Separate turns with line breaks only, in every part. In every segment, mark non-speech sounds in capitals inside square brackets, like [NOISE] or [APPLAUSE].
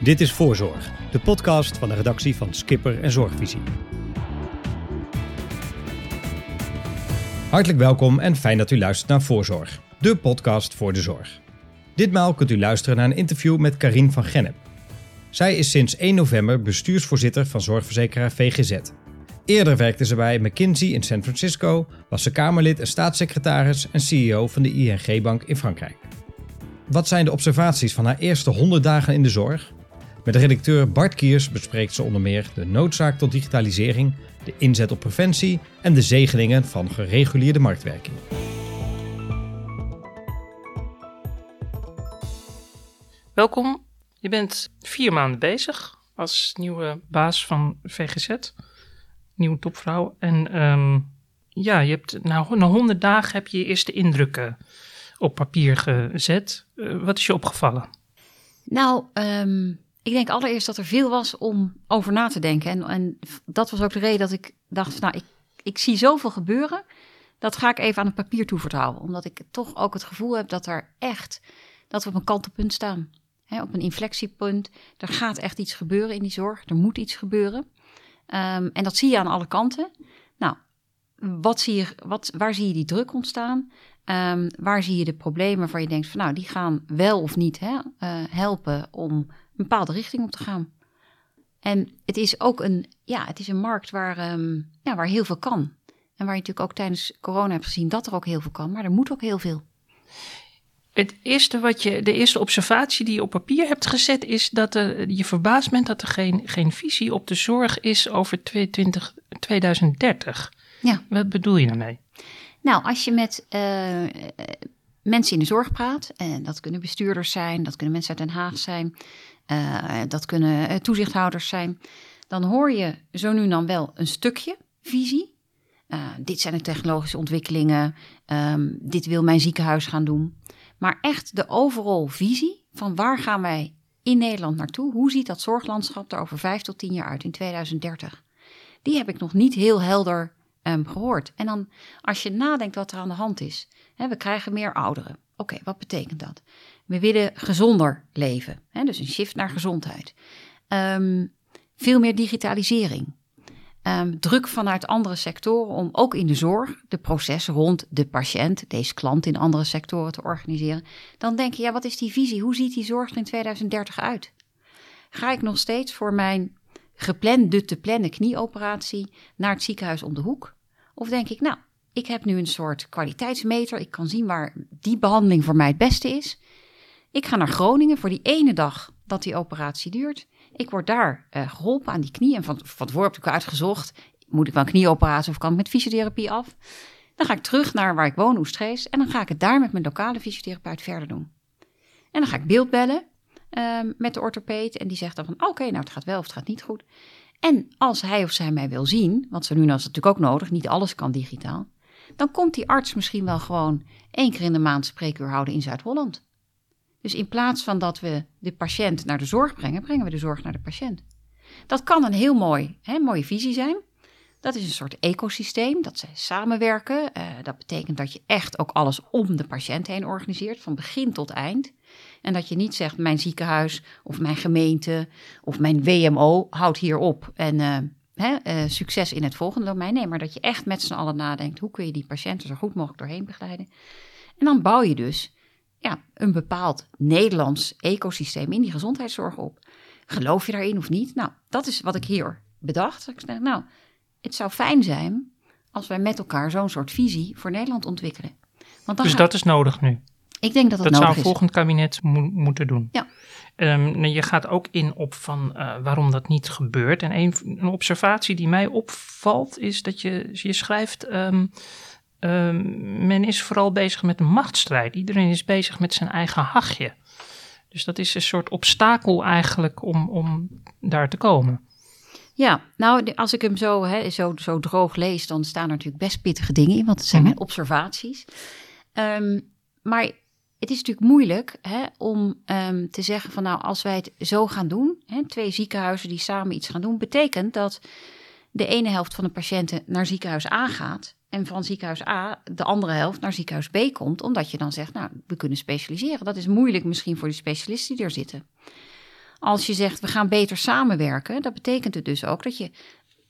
Dit is Voorzorg, de podcast van de redactie van Skipper en Zorgvisie. Hartelijk welkom en fijn dat u luistert naar Voorzorg, de podcast voor de zorg. Ditmaal kunt u luisteren naar een interview met Karin van Gennep. Zij is sinds 1 november bestuursvoorzitter van zorgverzekeraar VGZ. Eerder werkte ze bij McKinsey in San Francisco, was ze Kamerlid en staatssecretaris en CEO van de ING-bank in Frankrijk. Wat zijn de observaties van haar eerste 100 dagen in de zorg? Met de redacteur Bart Kiers bespreekt ze onder meer de noodzaak tot digitalisering, de inzet op preventie en de zegeningen van gereguleerde marktwerking.
Welkom. Je bent vier maanden bezig als nieuwe baas van VGZ, nieuwe topvrouw. En ehm, ja, je hebt na 100 dagen heb je je eerste indrukken op papier gezet. Uh, wat is je opgevallen?
Nou, um, ik denk allereerst dat er veel was om over na te denken. En, en dat was ook de reden dat ik dacht, nou, ik, ik zie zoveel gebeuren. Dat ga ik even aan het papier toevertrouwen. Omdat ik toch ook het gevoel heb dat er echt, dat we op een kantelpunt staan. Op een inflectiepunt. Er gaat echt iets gebeuren in die zorg. Er moet iets gebeuren. Um, en dat zie je aan alle kanten. Nou, wat zie je, wat, waar zie je die druk ontstaan? Um, waar zie je de problemen waarvan je denkt van nou, die gaan wel of niet uh, helpen om bepaalde richting op te gaan. En het is ook een, ja, het is een markt waar, um, ja, waar heel veel kan. En waar je natuurlijk ook tijdens corona hebt gezien dat er ook heel veel kan, maar er moet ook heel veel.
Het eerste wat je, de eerste observatie die je op papier hebt gezet, is dat er, je verbaasd bent dat er geen, geen visie op de zorg is over 20, 2030. Ja. Wat bedoel je daarmee?
Nou, als je met uh, mensen in de zorg praat, en dat kunnen bestuurders zijn, dat kunnen mensen uit Den Haag zijn, uh, dat kunnen toezichthouders zijn, dan hoor je zo nu dan wel een stukje visie. dit zijn de technologische ontwikkelingen, um, dit wil mijn ziekenhuis gaan doen. Maar echt de overal visie van waar gaan wij in Nederland naartoe? Hoe ziet dat zorglandschap er over vijf tot tien jaar uit in 2030? Die heb ik nog niet heel helder um, gehoord. En dan als je nadenkt wat er aan de hand is. Hè, we krijgen meer ouderen. Oké, wat betekent dat? We willen gezonder leven. Hè, dus een shift naar gezondheid. Um, veel meer digitalisering. Um, druk vanuit andere sectoren om ook in de zorg de processen rond de patiënt, deze klant in andere sectoren te organiseren. Dan denk je, ja, wat is die visie? Hoe ziet die zorg er in 2030 uit? Ga ik nog steeds voor mijn geplande te plannen knieoperatie naar het ziekenhuis om de hoek? Of denk ik, nou, ik heb nu een soort kwaliteitsmeter. Ik kan zien waar die behandeling voor mij het beste is. Ik ga naar Groningen voor die ene dag dat die operatie duurt. Ik word daar uh, geholpen aan die knie. En van, van tevoren heb ik uitgezocht, moet ik wel een knieoperatie of kan ik met fysiotherapie af? Dan ga ik terug naar waar ik woon, Oestrees. En dan ga ik het daar met mijn lokale fysiotherapeut verder doen. En dan ga ik beeldbellen uh, met de orthopeed. En die zegt dan van, oké, okay, nou het gaat wel of het gaat niet goed. En als hij of zij mij wil zien, want zo nu is natuurlijk ook nodig, niet alles kan digitaal, dan komt die arts misschien wel gewoon één keer in de maand spreekuur houden in Zuid-Holland. Dus in plaats van dat we de patiënt naar de zorg brengen, brengen we de zorg naar de patiënt. Dat kan een heel mooi, hè, mooie visie zijn. Dat is een soort ecosysteem, dat zij samenwerken. Uh, dat betekent dat je echt ook alles om de patiënt heen organiseert, van begin tot eind. En dat je niet zegt, mijn ziekenhuis of mijn gemeente of mijn WMO houdt hier op en uh, hè, uh, succes in het volgende domein. Nee, maar dat je echt met z'n allen nadenkt, hoe kun je die patiënten zo goed mogelijk doorheen begeleiden. En dan bouw je dus ja, een bepaald Nederlands ecosysteem in die gezondheidszorg op. Geloof je daarin of niet? Nou, dat is wat ik hier bedacht. Ik zeg, nou, het zou fijn zijn als wij met elkaar zo'n soort visie voor Nederland ontwikkelen.
Want dan dus dat is nodig nu?
Ik denk dat
dat,
dat
zou
een
volgend kabinet mo moeten doen.
Ja.
Um, je gaat ook in op van uh, waarom dat niet gebeurt. En een, een, observatie die mij opvalt is dat je, je schrijft... Um, um, men is vooral bezig met een machtsstrijd. Iedereen is bezig met zijn eigen hachje. Dus dat is een soort obstakel eigenlijk om, om daar te komen.
Ja, nou, als ik hem zo, hè, zo, zo droog lees, dan staan er natuurlijk best pittige dingen in, want het zijn mm -hmm. mijn observaties. Um, maar het is natuurlijk moeilijk hè, om um, te zeggen van nou, als wij het zo gaan doen, hè, twee ziekenhuizen die samen iets gaan doen, betekent dat de ene helft van de patiënten naar ziekenhuis A gaat en van ziekenhuis A de andere helft naar ziekenhuis B komt, omdat je dan zegt, nou, we kunnen specialiseren. Dat is moeilijk misschien voor die specialisten die er zitten. Als je zegt we gaan beter samenwerken, dat betekent het dus ook dat je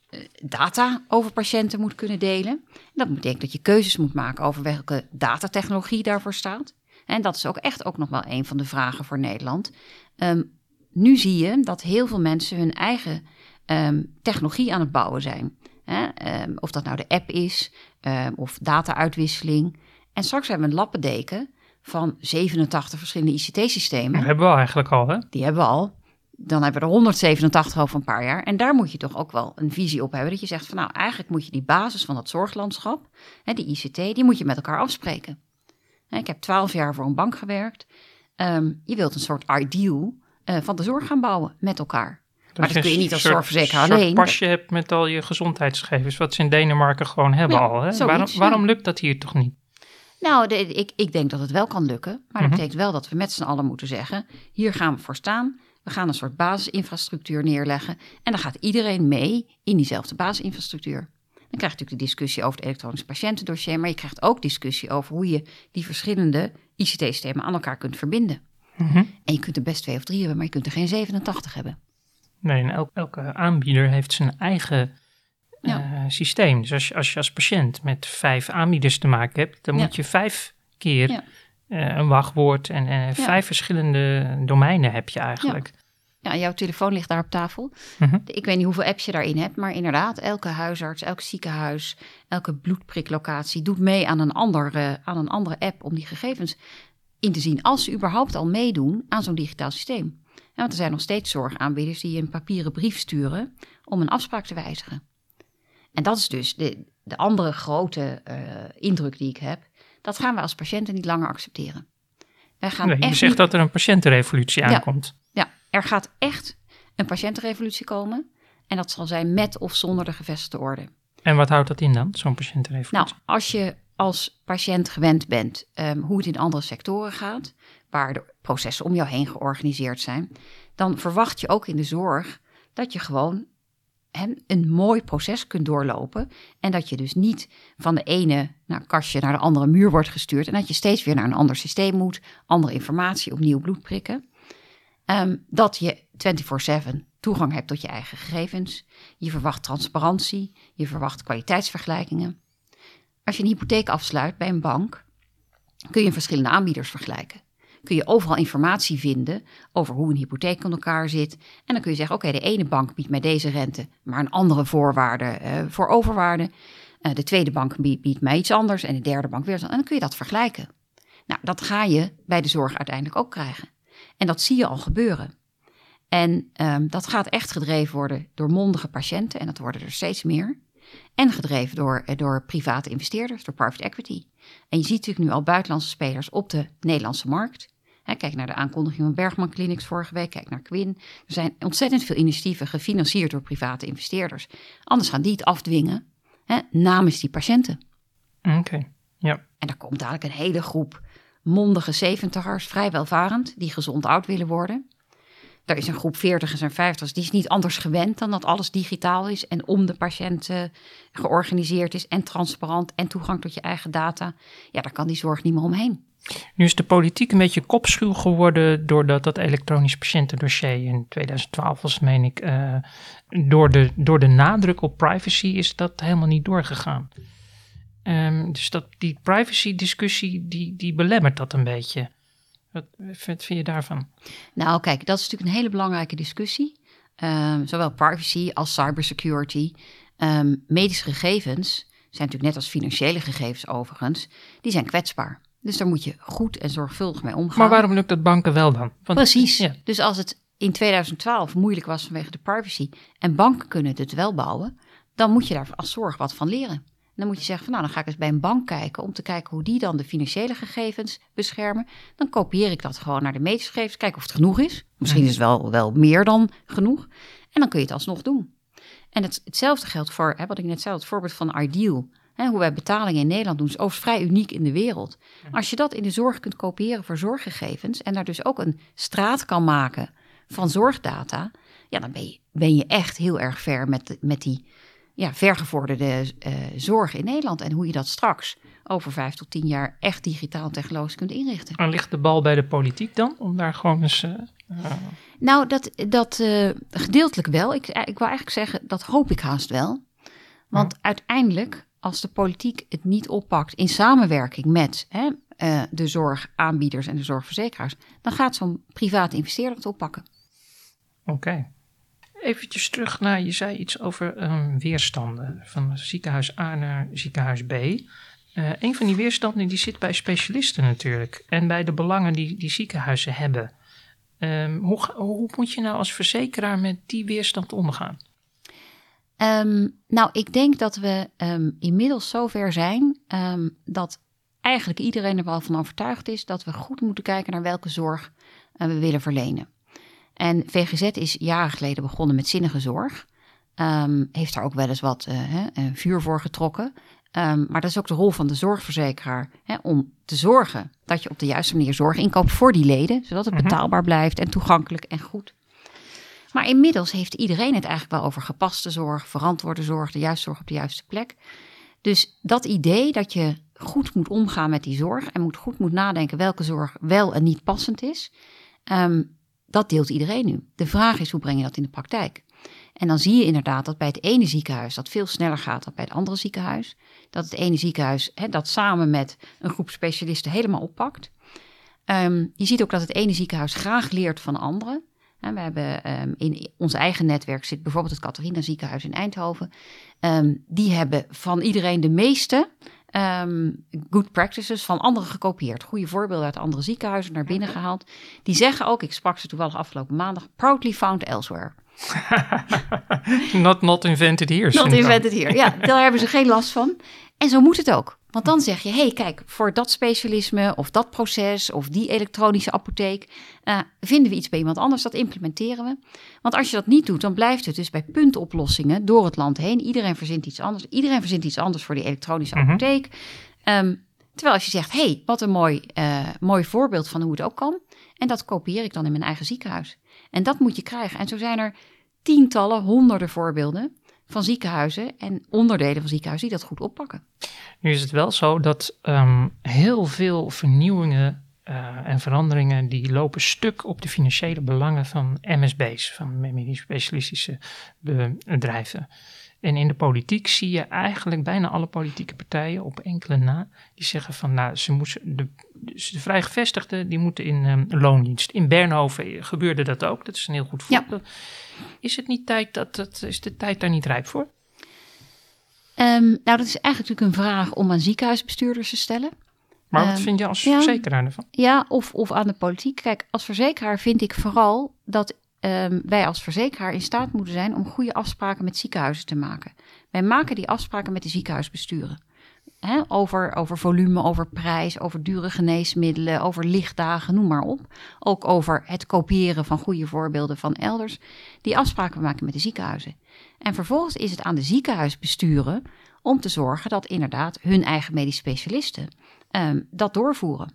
eh, data over patiënten moet kunnen delen. Dat betekent dat je keuzes moet maken over welke datatechnologie daarvoor staat. En dat is ook echt ook nog wel een van de vragen voor Nederland. Ehm, nu zie je dat heel veel mensen hun eigen ehm, technologie aan het bouwen zijn. Hè? Ehm, of dat nou de app is of data-uitwisseling. En straks hebben we een lappendeken van 87 verschillende ICT-systemen.
Dat hebben we eigenlijk al, hè?
Die hebben we al. Dan hebben we er 187 over een paar jaar. En daar moet je toch ook wel een visie op hebben. Dat je zegt van nou, eigenlijk moet je die basis van dat zorglandschap, hè, die ICT, die moet je met elkaar afspreken. Ik heb twaalf jaar voor een bank gewerkt. Ehm, je wilt een soort ideal uh, van de zorg gaan bouwen met elkaar. Maar dat kun je niet als zorgverzekeraar alleen. Een
pasje hebt met al je gezondheidsgegevens, wat ze in Denemarken gewoon hebben al. Hè? waarom, waarom lukt dat hier toch niet?
Nou, de, ik, ik denk dat het wel kan lukken. Maar dat mhm. betekent wel dat we met z'n allen moeten zeggen: hier gaan we voor staan. We gaan een soort basisinfrastructuur neerleggen. En dan gaat iedereen mee in diezelfde basisinfrastructuur. Dan krijg je natuurlijk de discussie over het elektronisch patiëntendossier. Maar je krijgt ook discussie over hoe je die verschillende ICT-systemen aan elkaar kunt verbinden. Mhm. En je kunt er best twee of drie hebben, maar je kunt er geen 87 hebben.
Nee, en elke aanbieder heeft zijn eigen uh, systeem. Dus als je, als je als patiënt met vijf aanbieders te maken hebt, dan moet je vijf keer uh, een wachtwoord en uh, vijf verschillende domeinen heb je eigenlijk.
Ja, jouw telefoon ligt daar op tafel. Mhm. Ik weet niet hoeveel apps je daarin hebt, maar inderdaad, elke huisarts, elk ziekenhuis, elke bloedpriklocatie doet mee aan een, andere, aan een andere app om die gegevens in te zien. Als ze überhaupt al meedoen aan zo'n digitaal systeem. Want er zijn nog steeds zorgaanbieders die een papieren brief sturen om een afspraak te wijzigen. En dat is dus de, de andere grote uh, indruk die ik heb. Dat gaan we als patiënten niet langer accepteren.
Wij gaan je zegt dat er een patiëntenrevolutie aankomt.
Ja, er gaat echt een patiëntenrevolutie komen. En dat zal zijn met of zonder de gevestigde orde.
En wat houdt dat in dan, zo'n patiëntenrevolutie?
Nou, als je als patiënt gewend bent um, hoe het in andere sectoren gaat, waar de processen om jou heen georganiseerd zijn, dan verwacht je ook in de zorg dat je gewoon een mooi proces kunt doorlopen. En dat je dus niet van de ene nou, kastje naar de andere muur wordt gestuurd. En dat je steeds weer naar een ander systeem moet, andere informatie, opnieuw bloed prikken. Ehm, dat je 24/7 toegang hebt tot je eigen gegevens. Je verwacht transparantie, je verwacht kwaliteitsvergelijkingen. Als je een hypotheek afsluit bij een bank, kun je verschillende aanbieders vergelijken kun je overal informatie vinden over hoe een hypotheek in elkaar zit. En dan kun je zeggen, oké, de ene bank biedt mij deze rente, maar een andere voorwaarde uh, voor overwaarde. Uh, de tweede bank biedt, mij iets anders en de derde bank weer. En dan kun je dat vergelijken. Nou, dat ga je bij de zorg uiteindelijk ook krijgen. En dat zie je al gebeuren. En um, dat gaat echt gedreven worden door mondige patiënten, en dat worden er steeds meer. En gedreven door, eh, door private investeerders, door private equity. En je ziet natuurlijk nu al buitenlandse spelers op de Nederlandse markt. kijk naar de aankondiging van Bergman Clinics vorige week, kijk naar Quinn. Er zijn ontzettend veel initiatieven gefinancierd door private investeerders. Anders gaan die het afdwingen namens die patiënten.
Oké, ja.
En daar komt dadelijk een hele groep mondige zeventigers, vrij welvarend, die gezond oud willen worden. Er is een groep 40 en 50 die is niet anders gewend dan dat alles digitaal is en om de patiënt uh, georganiseerd is en transparant en toegang tot je eigen data. Ja, daar kan die zorg niet meer omheen.
Nu is de politiek een beetje kopschuw geworden doordat dat elektronisch patiëntendossier in 2012 was, meen ik, uh, door, de, door de nadruk op privacy is dat helemaal niet doorgegaan. Um, dus dat, die privacy discussie, die, die belemmert dat een beetje. Wat vind, je daarvan?
Nou, kijk, dat is natuurlijk een hele belangrijke discussie. Um, zowel privacy als cybersecurity. Um, medische gegevens zijn natuurlijk net als financiële gegevens overigens, die zijn kwetsbaar. Dus daar moet je goed en zorgvuldig mee omgaan.
Maar waarom lukt dat banken wel dan?
Want, Precies. Ja. Dus als het in 2012 moeilijk was vanwege de privacy en banken kunnen het wel bouwen, dan moet je daar als zorg wat van leren dan moet je zeggen van nou, dan ga ik eens bij een bank kijken om te kijken hoe die dan de financiële gegevens beschermen. Dan kopieer ik dat gewoon naar de medische gegevens, kijken of het genoeg is. Misschien is het wel, wel meer dan genoeg. En dan kun je het alsnog doen. En het, hetzelfde geldt voor, hè, wat ik net zei, het voorbeeld van Ideal. Hè, hoe wij betalingen in Nederland doen, is overigens vrij uniek in de wereld. Als je dat in de zorg kunt kopiëren voor zorggegevens en daar dus ook een straat kan maken van zorgdata, ja, dan ben je, ben je echt heel erg ver met, met die ja, vergevorderde uh, zorg in Nederland. En hoe je dat straks over vijf tot tien jaar echt digitaal technologisch kunt inrichten.
En ligt de bal bij de politiek dan? Om daar gewoon eens. Uh,
nou, dat, dat gedeeltelijk wel. Ik, ik wil eigenlijk zeggen, dat hoop ik haast wel. Want uiteindelijk, als de politiek het niet oppakt in samenwerking met hè, de zorgaanbieders en de zorgverzekeraars, dan gaat zo'n private investeerder het oppakken.
Oké. Okay. Eventjes terug naar, je zei iets over um, weerstanden van ziekenhuis A naar ziekenhuis B. Uh, een van die weerstanden die zit bij specialisten natuurlijk en bij de belangen die, die ziekenhuizen hebben. Um, hoe, hoe moet je nou als verzekeraar met die weerstand omgaan?
Um, nou, ik denk dat we inmiddels zover zijn dat eigenlijk iedereen er wel van overtuigd is dat we goed moeten kijken naar welke zorg uh, we willen verlenen. En VGZ is jaren geleden begonnen met zinnige zorg. heeft daar ook wel eens wat uh, hè, vuur voor getrokken. Um, maar dat is ook de rol van de zorgverzekeraar. Hè, om te zorgen dat je op de juiste manier zorg inkoopt voor die leden. Zodat het betaalbaar blijft en toegankelijk en goed. Maar inmiddels heeft iedereen het eigenlijk wel over gepaste zorg, verantwoorde zorg, de juiste zorg op de juiste plek. Dus dat idee dat je goed moet omgaan met die zorg en moet goed moet nadenken welke zorg wel en niet passend is, um, dat deelt iedereen nu. De vraag is hoe breng je dat in de praktijk? En dan zie je inderdaad dat bij het ene ziekenhuis dat veel sneller gaat dan bij het andere ziekenhuis. Dat het ene ziekenhuis hè, dat samen met een groep specialisten helemaal oppakt. Um, je ziet ook dat het ene ziekenhuis graag leert van anderen. En we hebben um, in ons eigen netwerk zit bijvoorbeeld het Catharina ziekenhuis in Eindhoven. Um, die hebben van iedereen de meeste um, good practices van anderen gekopieerd. Goede voorbeelden uit andere ziekenhuizen naar binnen gehaald. Die zeggen ook, ik sprak ze toevallig afgelopen maandag, proudly found elsewhere. [LAUGHS]
not, not invented here.
Not invented here, ja. Daar hebben ze geen last van. En zo moet het ook. Want dan zeg je, hé, hey, kijk, voor dat specialisme of dat proces of die elektronische apotheek uh, vinden we iets bij iemand anders, dat implementeren we. Want als je dat niet doet, dan blijft het dus bij puntoplossingen door het land heen. Iedereen verzint iets anders. Iedereen verzint iets anders voor die elektronische mm -hmm. apotheek. Um, terwijl als je zegt, hé, hey, wat een mooi, uh, mooi voorbeeld van hoe het ook kan. En dat kopieer ik dan in mijn eigen ziekenhuis. En dat moet je krijgen. En zo zijn er tientallen, honderden voorbeelden van ziekenhuizen en onderdelen van ziekenhuizen die dat goed oppakken.
Nu is het wel zo dat um, heel veel vernieuwingen uh, en veranderingen die lopen stuk op de financiële belangen van MSB's, van medisch specialistische bedrijven. En in de politiek zie je eigenlijk bijna alle politieke partijen op enkele na, die zeggen van nou, ze moeten de, de vrijgevestigden die moeten in um, loondienst. In Bernhoven gebeurde dat ook, dat is een heel goed voorbeeld. Ja. Is het niet tijd dat, dat is de tijd daar niet rijp voor?
Um, nou, dat is eigenlijk natuurlijk een vraag om aan ziekenhuisbestuurders te stellen.
Maar wat um, vind je als ja, verzekeraar ervan?
Ja, of, of aan de politiek. Kijk, als verzekeraar vind ik vooral dat um, wij als verzekeraar in staat moeten zijn om goede afspraken met ziekenhuizen te maken. Wij maken die afspraken met de ziekenhuisbesturen. Over, over volume, over prijs, over dure geneesmiddelen, over lichtdagen, noem maar op. Ook over het kopiëren van goede voorbeelden van elders. Die afspraken maken met de ziekenhuizen. En vervolgens is het aan de ziekenhuisbesturen om te zorgen dat inderdaad hun eigen medische specialisten um, dat doorvoeren.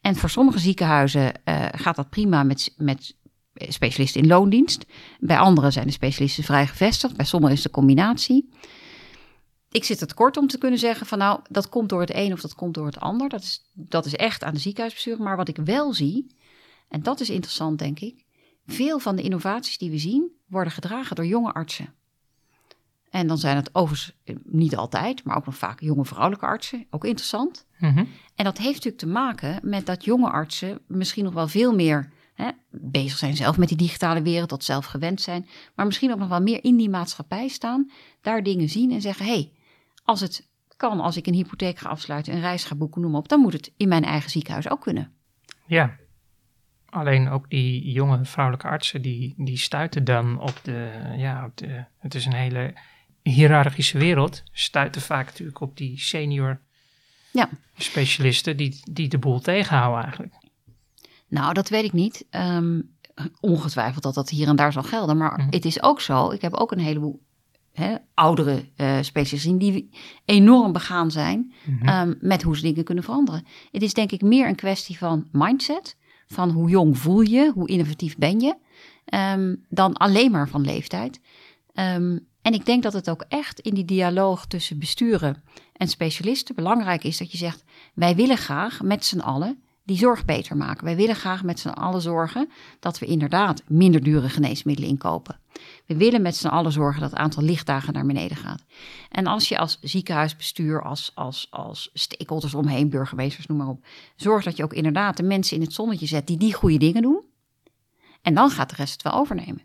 En voor sommige ziekenhuizen uh, gaat dat prima met, met specialisten in loondienst. Bij anderen zijn de specialisten vrij gevestigd. Bij sommigen is de combinatie. Ik zit het kort om te kunnen zeggen van nou, dat komt door het een of dat komt door het ander. Dat is, dat is echt aan de ziekenhuisbestuur. Maar wat ik wel zie, en dat is interessant denk ik, veel van de innovaties die we zien worden gedragen door jonge artsen. En dan zijn het overigens eh, niet altijd, maar ook nog vaak jonge vrouwelijke artsen. Ook interessant. -hmm. En dat heeft natuurlijk te maken met dat jonge artsen misschien nog wel veel meer hè, bezig zijn zelf met die digitale wereld, dat zelf gewend zijn. Maar misschien ook nog wel meer in die maatschappij staan, daar dingen zien en zeggen: hé, hey, als het kan, als ik een hypotheek ga afsluiten, een reis ga boeken, noem op, dan moet het in mijn eigen ziekenhuis ook kunnen.
Ja, alleen ook die jonge vrouwelijke artsen, die, die stuiten dan op de, ja, op de, het is een hele hiërarchische wereld, stuiten vaak natuurlijk op die senior ja. specialisten die, die de boel tegenhouden eigenlijk.
Nou, dat weet ik niet. Um, ongetwijfeld dat dat hier en daar zal gelden. Maar mm. het is ook zo, ik heb ook een heleboel hè, oudere uh, specialisten die enorm begaan zijn mm -hmm. um, met hoe ze dingen kunnen veranderen. Het is denk ik meer een kwestie van mindset, van hoe jong voel je, hoe innovatief ben je, um, dan alleen maar van leeftijd. Um, En ik denk dat het ook echt in die dialoog tussen besturen en specialisten belangrijk is dat je zegt: wij willen graag met z'n allen die zorg beter maken. Wij willen graag met z'n allen zorgen dat we inderdaad minder dure geneesmiddelen inkopen. We willen met z'n allen zorgen dat het aantal lichtdagen naar beneden gaat. En als je als ziekenhuisbestuur, als, als, als stakeholders omheen, burgemeesters, noem maar op, zorgt dat je ook inderdaad de mensen in het zonnetje zet die die goede dingen doen. En dan gaat de rest het wel overnemen.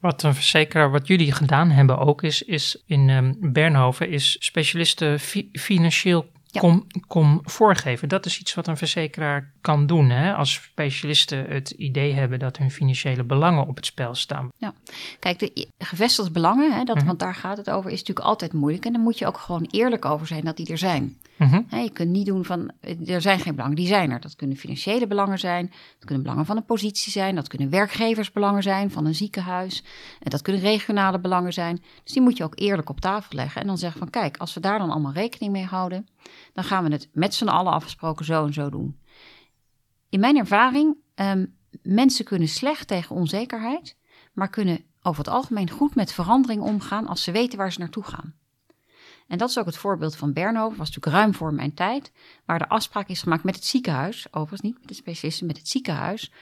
Wat een verzekeraar, wat jullie gedaan hebben ook, is, is in um, Bernhoven, is specialisten fi financieel ja. kom, kom voorgeven. Dat is iets wat een verzekeraar kan doen. Hè? Als specialisten het idee hebben dat hun financiële belangen op het spel staan.
Ja, kijk, de gevestigde belangen, hè, dat, mm want daar gaat het over, is natuurlijk altijd moeilijk. En dan moet je ook gewoon eerlijk over zijn dat die er zijn. Mm je kunt niet doen van, er zijn geen belangen, die zijn er. Dat kunnen financiële belangen zijn, dat kunnen belangen van een positie zijn, dat kunnen werkgeversbelangen zijn van een ziekenhuis, en dat kunnen regionale belangen zijn. Dus die moet je ook eerlijk op tafel leggen en dan zeggen van, kijk, als we daar dan allemaal rekening mee houden, dan gaan we het met z'n allen afgesproken zo en zo doen. In mijn ervaring, um, mensen kunnen slecht tegen onzekerheid, maar kunnen over het algemeen goed met verandering omgaan als ze weten waar ze naartoe gaan. En dat is ook het voorbeeld van Bernhoven, was natuurlijk ruim voor mijn tijd, waar de afspraak is gemaakt met het ziekenhuis, overigens niet met de specialisten, met het ziekenhuis.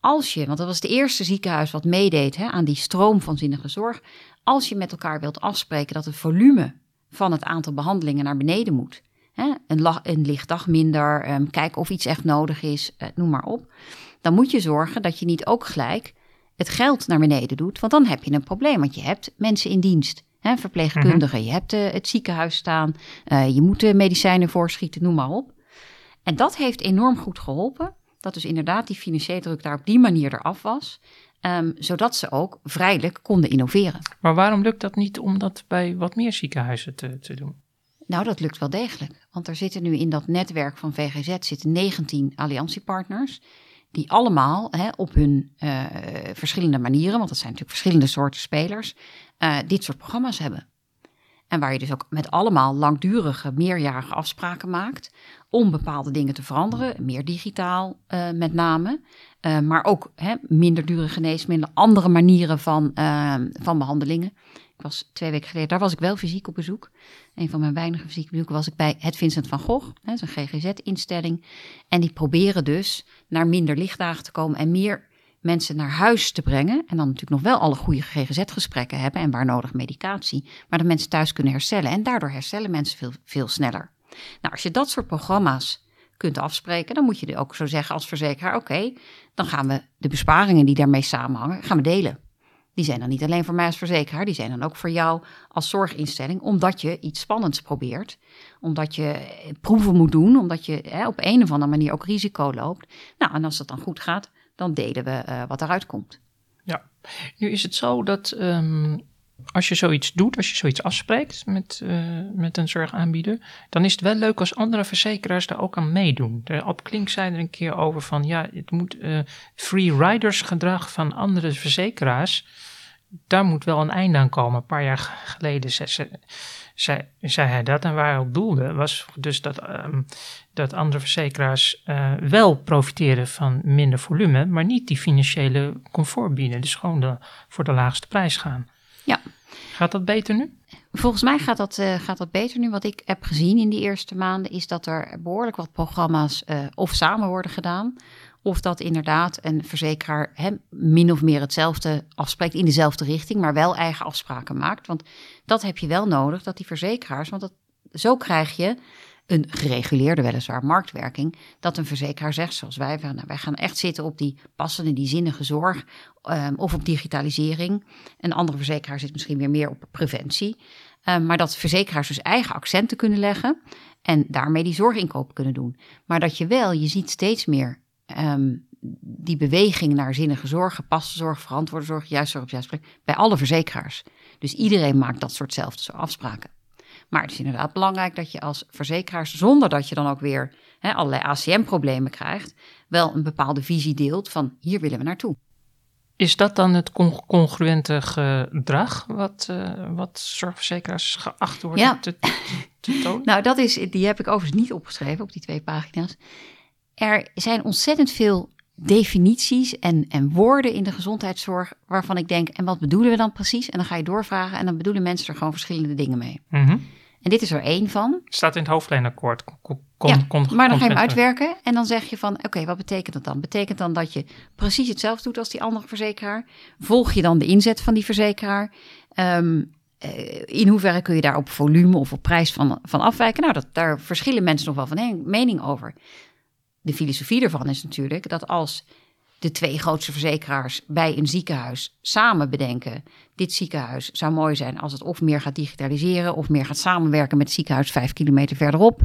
Als je, want dat was het eerste ziekenhuis wat meedeed hè, aan die stroom van zinnige zorg, als je met elkaar wilt afspreken dat het volume van het aantal behandelingen naar beneden moet, hè, een, een lichtdag minder, um, kijk of iets echt nodig is, uh, noem maar op, dan moet je zorgen dat je niet ook gelijk het geld naar beneden doet, want dan heb je een probleem, want je hebt mensen in dienst. Hè, verpleegkundigen, je hebt uh, het ziekenhuis staan, uh, je moet de medicijnen voorschieten, noem maar op. En dat heeft enorm goed geholpen. Dat dus inderdaad die financiële druk daar op die manier eraf was. Um, zodat ze ook vrijelijk konden innoveren.
Maar waarom lukt dat niet om dat bij wat meer ziekenhuizen te, te doen?
Nou, dat lukt wel degelijk. Want er zitten nu in dat netwerk van VGZ zitten 19 alliantiepartners die allemaal hè, op hun uh, verschillende manieren, want dat zijn natuurlijk verschillende soorten spelers, uh, dit soort programma's hebben. En waar je dus ook met allemaal langdurige, meerjarige afspraken maakt om bepaalde dingen te veranderen. Meer digitaal uh, met name, maar ook hè, minder dure geneesmiddelen, andere manieren van, van behandelingen. Ik was twee weken geleden, daar was ik wel fysiek op bezoek. Een van mijn weinige fysieke bezoeken was ik bij het Vincent van Gogh. Dat is een GGZ-instelling. En die proberen dus naar minder lichtdagen te komen en meer mensen naar huis te brengen. En dan natuurlijk nog wel alle goede GGZ-gesprekken hebben en waar nodig medicatie. Maar dat mensen thuis kunnen herstellen. En daardoor herstellen mensen veel, veel sneller. Nou, als je dat soort programma's kunt afspreken, dan moet je ook zo zeggen als verzekeraar: oké, dan gaan we de besparingen die daarmee samenhangen, gaan we delen. Die zijn dan niet alleen voor mij als verzekeraar, die zijn dan ook voor jou als zorginstelling, omdat je iets spannends probeert. Omdat je proeven moet doen, omdat je hè, op een of andere manier ook risico loopt. Nou, en als dat dan goed gaat, dan delen we uh, wat eruit komt.
Ja, nu is het zo dat um, als je zoiets doet, als je zoiets afspreekt met, uh, met een zorgaanbieder, dan is het wel leuk als andere verzekeraars daar ook aan meedoen. Op Klink zei er een keer over van ja, het moet uh, free riders gedrag van andere verzekeraars daar moet wel een einde aan komen. Een paar jaar geleden zei, zei, hij dat. En waar hij op doelde was dus dat, um, dat andere verzekeraars uh, wel profiteren van minder volume, maar niet die financiële comfort bieden. Dus gewoon de, voor de laagste prijs gaan.
Ja.
Gaat dat beter nu?
Volgens mij gaat dat, uh, gaat dat beter nu. Wat ik heb gezien in die eerste maanden is dat er behoorlijk wat programma's uh, of samen worden gedaan of dat inderdaad een verzekeraar hem min of meer hetzelfde afspreekt in dezelfde richting, maar wel eigen afspraken maakt. Want dat heb je wel nodig, dat die verzekeraars, want dat, zo krijg je een gereguleerde weliswaar marktwerking, dat een verzekeraar zegt zoals wij, nou, wij gaan echt zitten op die passende, die zinnige zorg um, of op digitalisering. Een andere verzekeraar zit misschien weer meer op preventie. Um, maar dat verzekeraars dus eigen accenten kunnen leggen en daarmee die zorginkoop kunnen doen. Maar dat je wel, je ziet steeds meer um, die beweging naar zinnige zorg, gepaste zorg, verantwoorde zorg, juist zorg op juist plek, bij alle verzekeraars. Dus iedereen maakt dat soortzelfde afspraken. Maar het is inderdaad belangrijk dat je als verzekeraars, zonder dat je dan ook weer allerlei ACM-problemen krijgt, wel een bepaalde visie deelt van hier willen we naartoe.
Is dat dan het congruente gedrag wat, uh, wat zorgverzekeraars geacht worden ja. te, te, tonen? [LAUGHS]
nou, dat is, die heb ik overigens niet opgeschreven op die twee pagina's er zijn ontzettend veel definities en, en woorden in de gezondheidszorg waarvan ik denk, en wat bedoelen we dan precies? En dan ga je doorvragen en dan bedoelen mensen er gewoon verschillende dingen mee.
Mhm.
En dit is er één van.
Staat in het hoofdlijnakkoord.
Ja,
kon-
maar dan ga je hem uitwerken en dan zeg je van, oké, wat betekent dat dan? Betekent dan dat je precies hetzelfde doet als die andere verzekeraar? Volg je dan de inzet van die verzekeraar? Ehm, eh, in hoeverre kun je daar op volume of op prijs van, van afwijken? Nou, dat, daar verschillen mensen nog wel van mening over. De filosofie ervan is natuurlijk dat als de twee grootste verzekeraars bij een ziekenhuis samen bedenken: dit ziekenhuis zou mooi zijn als het of meer gaat digitaliseren of meer gaat samenwerken met het ziekenhuis vijf kilometer verderop,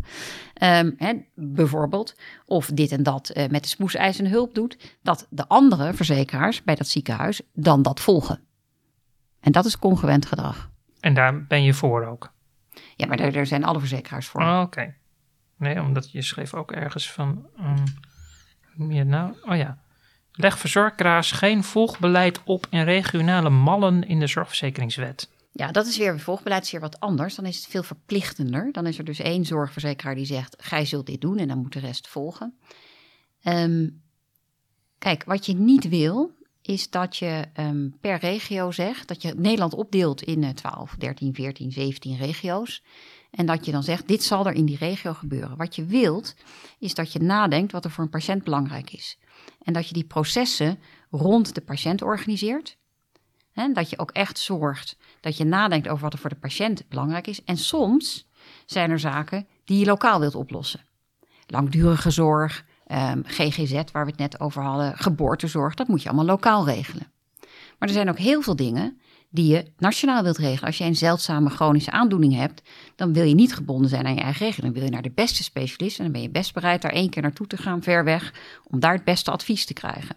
hè, bijvoorbeeld, of dit en dat eh, met de spoedeisende hulp doet, dat de andere verzekeraars bij dat ziekenhuis dan dat volgen. En dat is congruent gedrag.
En daar ben je voor ook.
Ja, maar daar, daar zijn alle verzekeraars voor.
Oh, Oké. Nee, omdat je schreef ook ergens van. ehm, noem je het nou? Oh ja. Leg verzorgeraars geen volgbeleid op in regionale mallen in de zorgverzekeringswet.
Ja, dat is weer volgbeleid, is weer wat anders. Dan is het veel verplichtender. Dan is er dus één zorgverzekeraar die zegt: gij zult dit doen en dan moet de rest volgen. Ehm, kijk, wat je niet wil, is dat je ehm, per regio zegt dat je Nederland opdeelt in eh, 12, 13, 14, 17 regio's. En dat je dan zegt: dit zal er in die regio gebeuren. Wat je wilt, is dat je nadenkt wat er voor een patiënt belangrijk is. En dat je die processen rond de patiënt organiseert. En dat je ook echt zorgt dat je nadenkt over wat er voor de patiënt belangrijk is. En soms zijn er zaken die je lokaal wilt oplossen. Langdurige zorg, ehm, GGZ, waar we het net over hadden, geboortezorg, dat moet je allemaal lokaal regelen. Maar er zijn ook heel veel dingen die je nationaal wilt regelen. Als je een zeldzame chronische aandoening hebt, dan wil je niet gebonden zijn aan je eigen regeling. Dan wil je naar de beste specialist en dan ben je best bereid daar één keer naartoe te gaan, ver weg, om daar het beste advies te krijgen.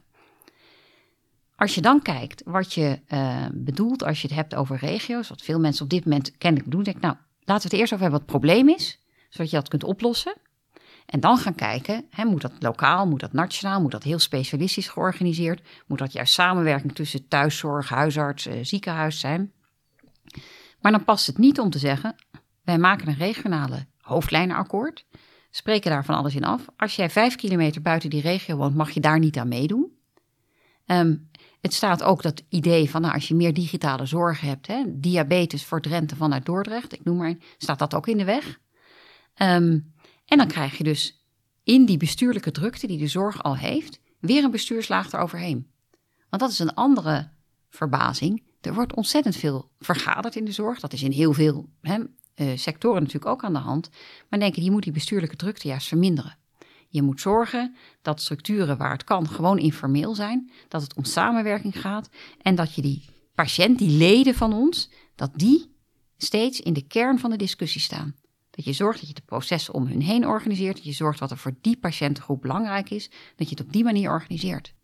Als je dan kijkt wat je eh, bedoelt als je het hebt over regio's, wat veel mensen op dit moment kennelijk doen, denk ik, nou, laten we het eerst over hebben wat het probleem is, zodat je dat kunt oplossen. En dan gaan kijken, hè, moet dat lokaal, moet dat nationaal, moet dat heel specialistisch georganiseerd, moet dat juist samenwerking tussen thuiszorg, huisarts, eh, ziekenhuis zijn. Maar dan past het niet om te zeggen, wij maken een regionale hoofdlijnenakkoord, spreken daar van alles in af. Als jij vijf kilometer buiten die regio woont, mag je daar niet aan meedoen. Ehm, het staat ook dat idee van nou, als je meer digitale zorg hebt, hè, diabetes voor Drenthe vanuit Dordrecht, ik noem maar staat dat ook in de weg. Ehm, en dan krijg je dus in die bestuurlijke drukte die de zorg al heeft, weer een bestuurslaag eroverheen. Want dat is een andere verbazing. Er wordt ontzettend veel vergaderd in de zorg. Dat is in heel veel hè, eh, sectoren natuurlijk ook aan de hand. Maar denk je, je moet die bestuurlijke drukte juist verminderen. Je moet zorgen dat structuren waar het kan gewoon informeel zijn. Dat het om samenwerking gaat. En dat je die patiënt, die leden van ons, dat die steeds in de kern van de discussie staan. Dat je zorgt dat je de processen om hun heen organiseert. Dat je zorgt wat er voor die patiëntengroep belangrijk is. Dat je het op die manier organiseert.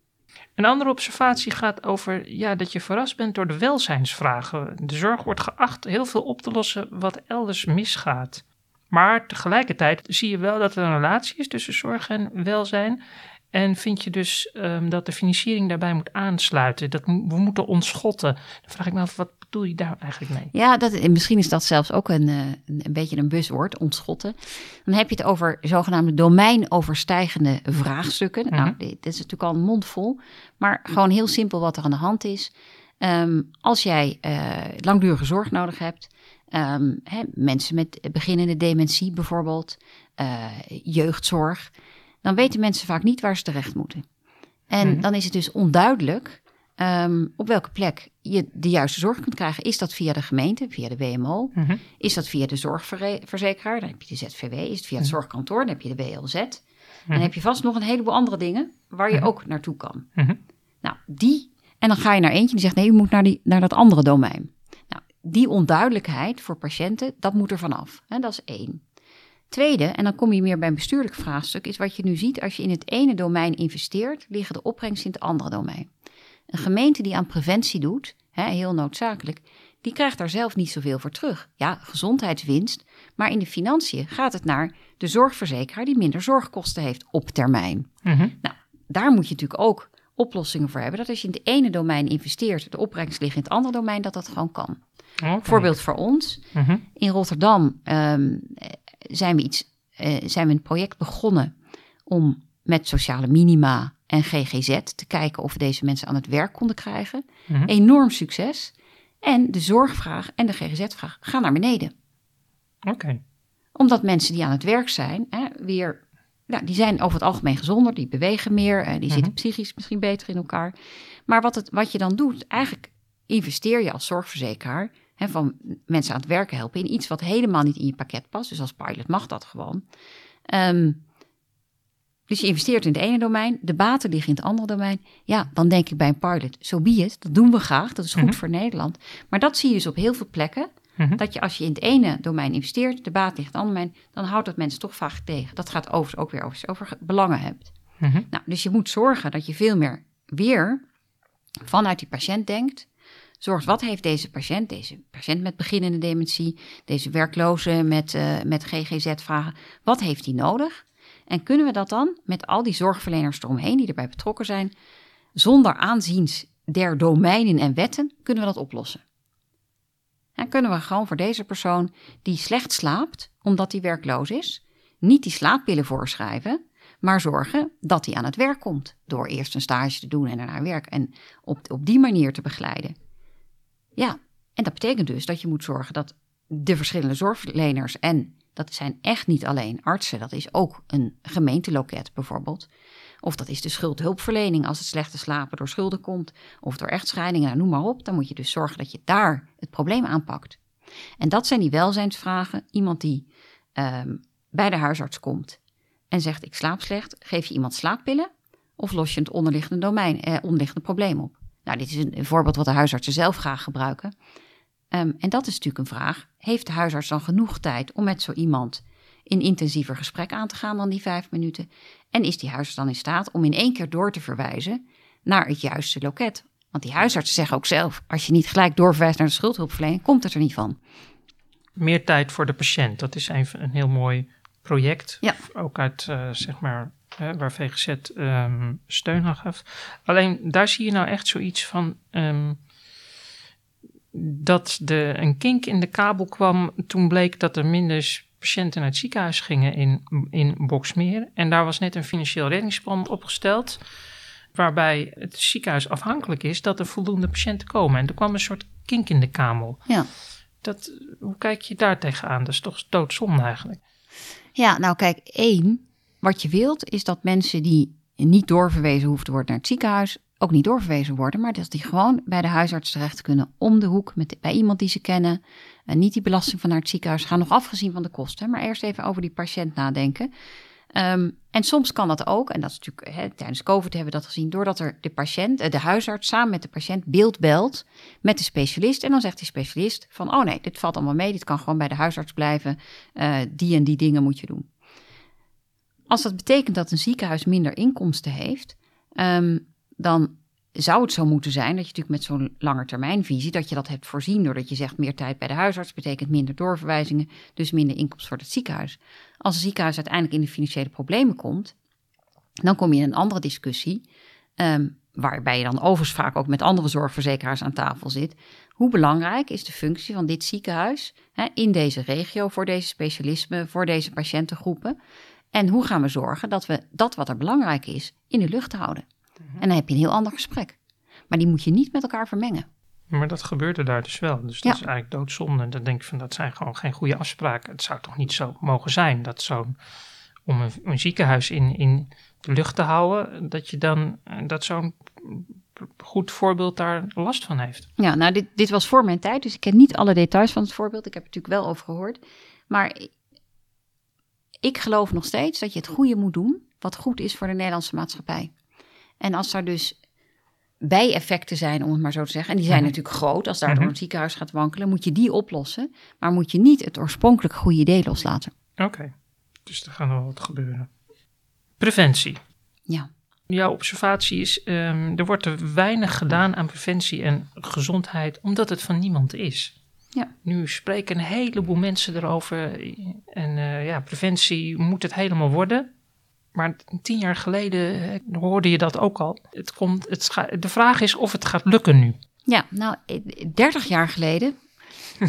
Een andere observatie gaat over ja, dat je verrast bent door de welzijnsvragen. De zorg wordt geacht heel veel op te lossen wat elders misgaat. Maar tegelijkertijd zie je wel dat er een relatie is tussen zorg en welzijn. En vind je dus um, dat de financiering daarbij moet aansluiten. Dat we moeten ontschotten. Dan vraag ik me af, wat bedoel je daar eigenlijk mee?
Ja, dat, misschien is dat zelfs ook een, een, een beetje een buzzwoord, ontschotten. Dan heb je het over zogenaamde domeinoverstijgende vraagstukken. Mm -hmm. Nou, dit is natuurlijk al een mond vol. Maar gewoon heel simpel wat er aan de hand is. Um, als jij uh, langdurige zorg nodig hebt, um, hè, mensen met beginnende dementie bijvoorbeeld, uh, jeugdzorg, dan weten mensen vaak niet waar ze terecht moeten. En mm -hmm. dan is het dus onduidelijk um, op welke plek je de juiste zorg kunt krijgen. Is dat via de gemeente, via de WMO? Mm -hmm. Is dat via de zorgverzekeraar? Dan heb je de ZVW. Is het via het zorgkantoor? Dan heb je de WLZ. Dan heb je vast nog een heleboel andere dingen waar je ook naartoe kan. Nou, die en dan ga je naar eentje die zegt: nee, je moet naar, die, naar dat andere domein. Nou, die onduidelijkheid voor patiënten, dat moet er vanaf. Hè, dat is één. Tweede, en dan kom je meer bij een bestuurlijk vraagstuk, is wat je nu ziet: als je in het ene domein investeert, liggen de opbrengsten in het andere domein. Een gemeente die aan preventie doet, hè, heel noodzakelijk, die krijgt daar zelf niet zoveel voor terug. Ja, gezondheidswinst, maar in de financiën gaat het naar de zorgverzekeraar die minder zorgkosten heeft op termijn. Mm -hmm. Nou, daar moet je natuurlijk ook oplossingen voor hebben. Dat als je in het ene domein investeert, de opbrengst ligt in het andere domein, dat dat gewoon kan. Okay. Voorbeeld voor ons. Mm -hmm. In Rotterdam um, zijn, we iets, uh, zijn we een project begonnen om met sociale minima en GGZ te kijken of we deze mensen aan het werk konden krijgen.
Mhm.
Enorm succes. En de zorgvraag en de GGZ-vraag gaan naar beneden.
Oké.
Omdat mensen die aan het werk zijn, hè, weer, nou, die zijn over het algemeen gezonder, die bewegen meer, eh, die
Mhm.
zitten psychisch misschien beter in elkaar. Maar wat, het, wat je dan doet, eigenlijk investeer je als zorgverzekeraar hè, van mensen aan het werken helpen in iets wat helemaal niet in je pakket past. Dus als pilot mag dat gewoon. Ehm, dus je investeert in het ene domein, de baten liggen in het andere domein. Ja, dan denk ik bij een pilot, zo so be it, dat doen we graag, dat is goed
Mhm.
voor Nederland. Maar dat zie je dus op heel veel plekken.
Mhm.
Dat je als je in het ene domein investeert, de baat ligt in het andere domein, dan houdt dat mensen toch vaak tegen. Dat gaat overigens ook weer over, over belangen hebt.
Mhm.
Nou, dus je moet zorgen dat je veel meer weer vanuit die patiënt denkt. Zorgt wat heeft deze patiënt, deze patiënt met beginnende dementie, deze werkloze met, eh, met GGZ-vragen, wat heeft hij nodig? En kunnen we dat dan met al die zorgverleners eromheen die erbij betrokken zijn, zonder aanziens der domeinen en wetten, kunnen we dat oplossen? En kunnen we gewoon voor deze persoon die slecht slaapt, omdat hij werkloos is, niet die slaappillen voorschrijven, maar zorgen dat hij aan het werk komt. Door eerst een stage te doen en daarna werk. En op, op die manier te begeleiden. Ja, en dat betekent dus dat je moet zorgen dat de verschillende zorgverleners. En dat zijn echt niet alleen artsen, dat is ook een gemeenteloket bijvoorbeeld. Of dat is de schuldhulpverlening als het slechte slapen door schulden komt. Of door echtscheidingen, nou, noem maar op. Dan moet je dus zorgen dat je daar het probleem aanpakt. En dat zijn die welzijnsvragen. Iemand die ehm, bij de huisarts komt en zegt ik slaap slecht, geef je iemand slaappillen of los je het onderliggende domein, eh, onderliggende probleem op? Nou, dit is een, een voorbeeld wat de huisartsen zelf graag gebruiken. Ehm, en dat is natuurlijk een vraag. Heeft de huisarts dan genoeg tijd om met zo iemand in intensiever gesprek aan te gaan dan die vijf minuten? En is die huisarts dan in staat om in één keer door te verwijzen naar het juiste loket? Want die huisartsen zeggen ook zelf, als je niet gelijk doorverwijst naar de schuldhulpverlening, komt het er niet van.
Meer tijd voor de patiënt, dat is een, een heel mooi project.
Ja.
Ook uit, eh, zeg maar, hè, waar VGZ ehm, steun aan gaf. Alleen daar zie je nou echt zoiets van. ehm, dat de, een kink in de kabel kwam toen bleek dat er minder patiënten naar het ziekenhuis gingen in, in Boksmeer. En daar was net een financieel reddingsplan opgesteld. Waarbij het ziekenhuis afhankelijk is dat er voldoende patiënten komen. En er kwam een soort kink in de kabel.
Ja.
Dat, hoe kijk je daar tegenaan? Dat is toch doodzonde eigenlijk.
Ja, nou kijk, één, wat je wilt is dat mensen die niet doorverwezen hoeven te worden naar het ziekenhuis, ook niet doorverwezen worden, maar dat die gewoon bij de huisarts terecht kunnen om de hoek met, bij iemand die ze kennen. En niet die belasting van naar het ziekenhuis gaan, nog afgezien van de kosten. Maar eerst even over die patiënt nadenken. Ehm, en soms kan dat ook, en dat is natuurlijk tijdens COVID hebben we dat gezien, doordat er de patiënt, eh, de huisarts samen met de patiënt beeld belt met de specialist. En dan zegt die specialist van, oh nee, dit valt allemaal mee, dit kan gewoon bij de huisarts blijven, eh, die en die dingen moet je doen. Als dat betekent dat een ziekenhuis minder inkomsten heeft, ehm, dan zou het zo moeten zijn dat je natuurlijk met zo'n langetermijnvisie, dat je dat hebt voorzien doordat je zegt meer tijd bij de huisarts betekent minder doorverwijzingen, dus minder inkomsten voor het ziekenhuis. Als een ziekenhuis uiteindelijk in de financiële problemen komt, dan kom je in een andere discussie, ehm, waarbij je dan overigens vaak ook met andere zorgverzekeraars aan tafel zit. Hoe belangrijk is de functie van dit ziekenhuis hè, in deze regio voor deze specialismen, voor deze patiëntengroepen? En hoe gaan we zorgen dat we dat wat er belangrijk is in de lucht houden? En dan heb je een heel ander gesprek. Maar die moet je niet met elkaar vermengen.
Maar dat gebeurde daar dus wel. Dus dat
Ja.
is eigenlijk doodzonde. En dan denk ik van, dat zijn gewoon geen goede afspraken. Het zou toch niet zo mogen zijn dat zo'n, om een, een ziekenhuis in, in de lucht te houden, dat je dan, eh, dat zo'n goed voorbeeld daar last van heeft.
Ja, nou, dit, dit was voor mijn tijd, dus ik ken niet alle details van het voorbeeld. Ik heb er natuurlijk wel over gehoord. Maar ik geloof nog steeds dat je het goede moet doen, wat goed is voor de Nederlandse maatschappij. En als er dus bijeffecten zijn, om het maar zo te zeggen, en die zijn
Mhm.
natuurlijk groot, als daardoor
Mhm.
een ziekenhuis gaat wankelen, moet je die oplossen. Maar moet je niet het oorspronkelijk goede idee loslaten.
Oké, dus er gaat nog wat gebeuren. Preventie.
Ja.
Jouw observatie is, ehm, er wordt er weinig gedaan aan preventie en gezondheid, omdat het van niemand is.
Ja.
Nu spreken een heleboel mensen erover en eh, ja, preventie moet het helemaal worden. Maar tien jaar geleden eh, hoorde je dat ook al. Het komt, het de vraag is of het gaat lukken nu.
Ja, nou, eh, 30 jaar geleden [LAUGHS]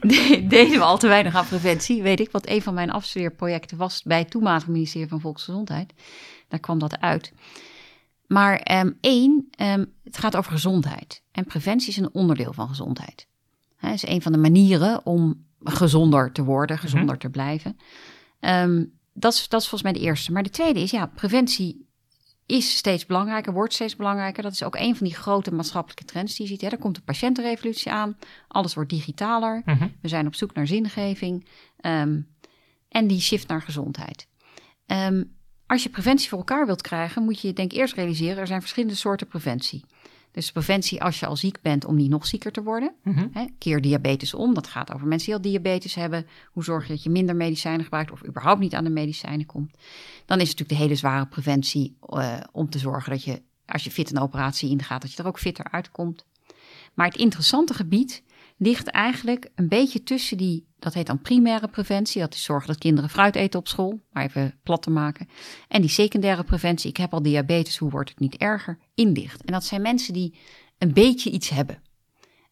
de- deden we al te weinig aan preventie, weet ik. Want een van mijn afstudeerprojecten was bij het toenmalige ministerie van Volksgezondheid. Daar kwam dat uit. Maar ehm, één, ehm, het gaat over gezondheid. En preventie is een onderdeel van gezondheid. Het is een van de manieren om gezonder te worden, gezonder te blijven. Ehm, dat, is, dat is volgens mij de eerste. Maar de tweede is, ja, preventie is steeds belangrijker, wordt steeds belangrijker. Dat is ook een van die grote maatschappelijke trends die je ziet. Hè. Er komt een patiëntenrevolutie aan. Alles wordt digitaler.
Mhm.
We zijn op zoek naar zingeving. ehm, en die shift naar gezondheid. Ehm, als je preventie voor elkaar wilt krijgen, moet je je denk ik eerst realiseren... er zijn verschillende soorten preventie. Dus preventie als je al ziek bent om niet nog zieker te worden.
Mhm.
Hè, keer diabetes om. Dat gaat over mensen die al diabetes hebben. Hoe zorg je dat je minder medicijnen gebruikt of überhaupt niet aan de medicijnen komt. Dan is het natuurlijk de hele zware preventie eh, om te zorgen dat je, als je fit een operatie ingaat, dat je er ook fitter uitkomt. Maar het interessante gebied ligt eigenlijk een beetje tussen die, dat heet dan primaire preventie. Dat is zorgen dat kinderen fruit eten op school, maar even plat te maken. En die secundaire preventie, ik heb al diabetes, hoe wordt het niet erger, in ligt. En dat zijn mensen die een beetje iets hebben.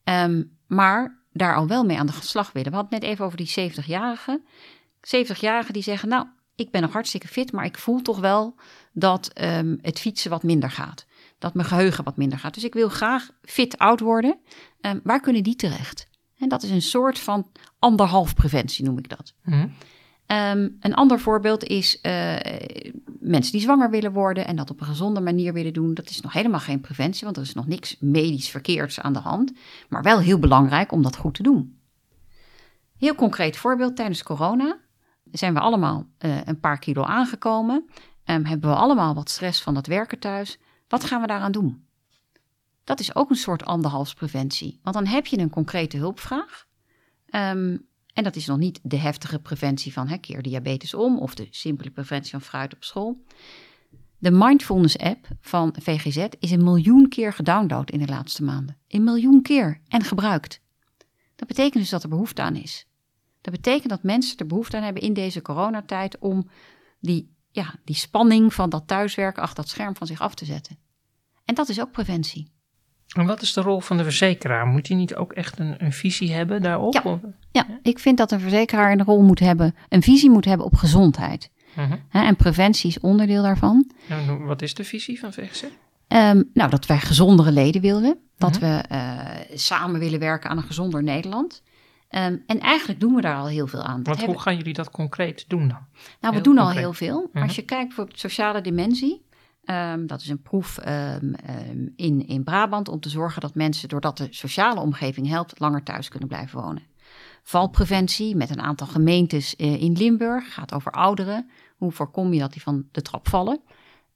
Ehm, maar daar al wel mee aan de slag willen. We hadden het net even over die 70-jarigen. 70-jarigen die zeggen, nou, ik ben nog hartstikke fit, maar ik voel toch wel dat ehm, het fietsen wat minder gaat. Dat mijn geheugen wat minder gaat. Dus ik wil graag fit oud worden. Ehm, waar kunnen die terecht? En dat is een soort van anderhalf preventie, noem ik dat.
Mhm.
Ehm, een ander voorbeeld is eh, mensen die zwanger willen worden en dat op een gezonde manier willen doen. Dat is nog helemaal geen preventie, want er is nog niks medisch verkeerds aan de hand. Maar wel heel belangrijk om dat goed te doen. Heel concreet voorbeeld, tijdens corona zijn we allemaal eh, een paar kilo aangekomen. Ehm, hebben we allemaal wat stress van het werken thuis. Wat gaan we daaraan doen? Dat is ook een soort anderhalfspreventie. Want dan heb je een concrete hulpvraag. Ehm, en dat is nog niet de heftige preventie van hè, keer diabetes om of de simpele preventie van fruit op school. De mindfulness app van VGZ is een miljoen keer gedownload in de laatste maanden. Een miljoen keer en gebruikt. Dat betekent dus dat er behoefte aan is. Dat betekent dat mensen er behoefte aan hebben in deze coronatijd om die, ja, die spanning van dat thuiswerken achter dat scherm van zich af te zetten. En dat is ook preventie.
En wat is de rol van de verzekeraar? Moet hij niet ook echt een, een visie hebben daarop?
Ja. Ja, ik vind dat een verzekeraar een rol moet hebben, een visie moet hebben op gezondheid.
Mhm.
En preventie is onderdeel daarvan.
En wat is de visie van?
Ehm, nou, dat wij gezondere leden willen. Dat
Mhm.
we eh, samen willen werken aan een gezonder Nederland. Ehm, en eigenlijk doen we daar al heel veel aan. Dat
Want
hebben-
hoe gaan jullie dat concreet doen dan?
Nou, we
Heel
doen al heel veel.
Mhm.
Als je kijkt bijvoorbeeld sociale dimensie. ehm, dat is een proef ehm, in, in Brabant om te zorgen dat mensen, doordat de sociale omgeving helpt, langer thuis kunnen blijven wonen. Valpreventie met een aantal gemeentes eh, in Limburg gaat over ouderen. Hoe voorkom je dat die van de trap vallen?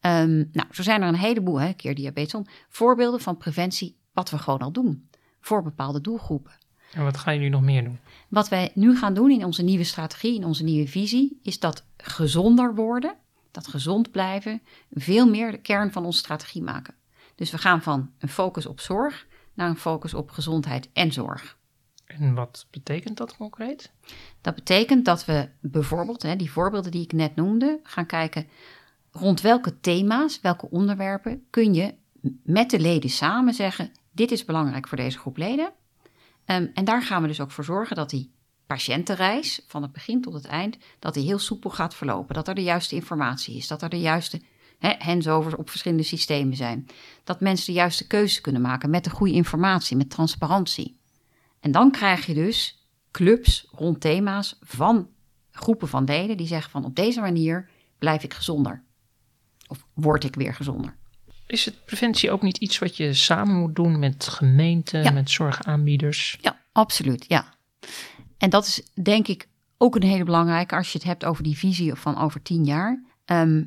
Nou, zo zijn er een heleboel, hè, keer diabetes, om, voorbeelden van preventie, wat we gewoon al doen voor bepaalde doelgroepen.
En wat gaan jullie nog meer doen?
Wat wij nu gaan doen in onze nieuwe strategie, in onze nieuwe visie, is dat gezonder worden, dat gezond blijven, veel meer de kern van onze strategie maken. Dus we gaan van een focus op zorg naar een focus op gezondheid en zorg.
En wat betekent dat concreet?
Dat betekent dat we bijvoorbeeld, hè, die voorbeelden die ik net noemde, gaan kijken rond welke thema's, welke onderwerpen kun je met de leden samen zeggen: dit is belangrijk voor deze groep leden. Um, en daar gaan we dus ook voor zorgen dat die patiëntenreis van het begin tot het eind, dat die heel soepel gaat verlopen. Dat er de juiste informatie is, dat er de juiste hè, handsovers op verschillende systemen zijn. Dat mensen de juiste keuze kunnen maken met de goede informatie, met transparantie. En dan krijg je dus clubs rond thema's van groepen van leden die zeggen van op deze manier blijf ik gezonder. Of word ik weer gezonder.
Is het preventie ook niet iets wat je samen moet doen met gemeenten,
Ja.
met zorgaanbieders?
Ja, absoluut. Ja. En dat is denk ik ook een hele belangrijke als je het hebt over die visie van over tien jaar. Ehm,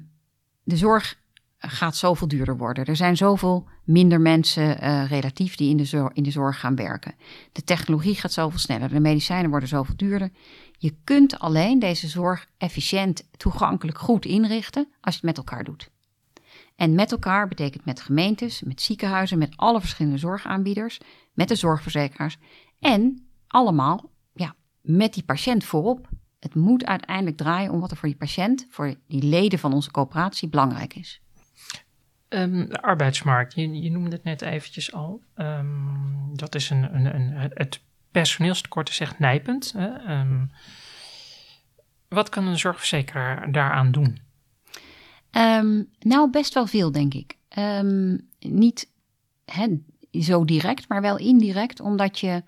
de zorg gaat zoveel duurder worden. Er zijn zoveel minder mensen eh, relatief die in de, zorg, in de zorg gaan werken. De technologie gaat zoveel sneller. De medicijnen worden zoveel duurder. Je kunt alleen deze zorg efficiënt, toegankelijk, goed inrichten als je het met elkaar doet. En met elkaar betekent met gemeentes, met ziekenhuizen, met alle verschillende zorgaanbieders, met de zorgverzekeraars en allemaal ja, met die patiënt voorop. Het moet uiteindelijk draaien om wat er voor die patiënt, voor die leden van onze coöperatie belangrijk is.
Ehm, de arbeidsmarkt, je, je noemde het net eventjes al. Ehm, dat is een, een, een, het personeelstekort is echt nijpend. Hè? Ehm, wat kan een zorgverzekeraar daaraan doen?
Ehm, nou, best wel veel, denk ik. Ehm, niet zo direct, maar wel indirect, omdat je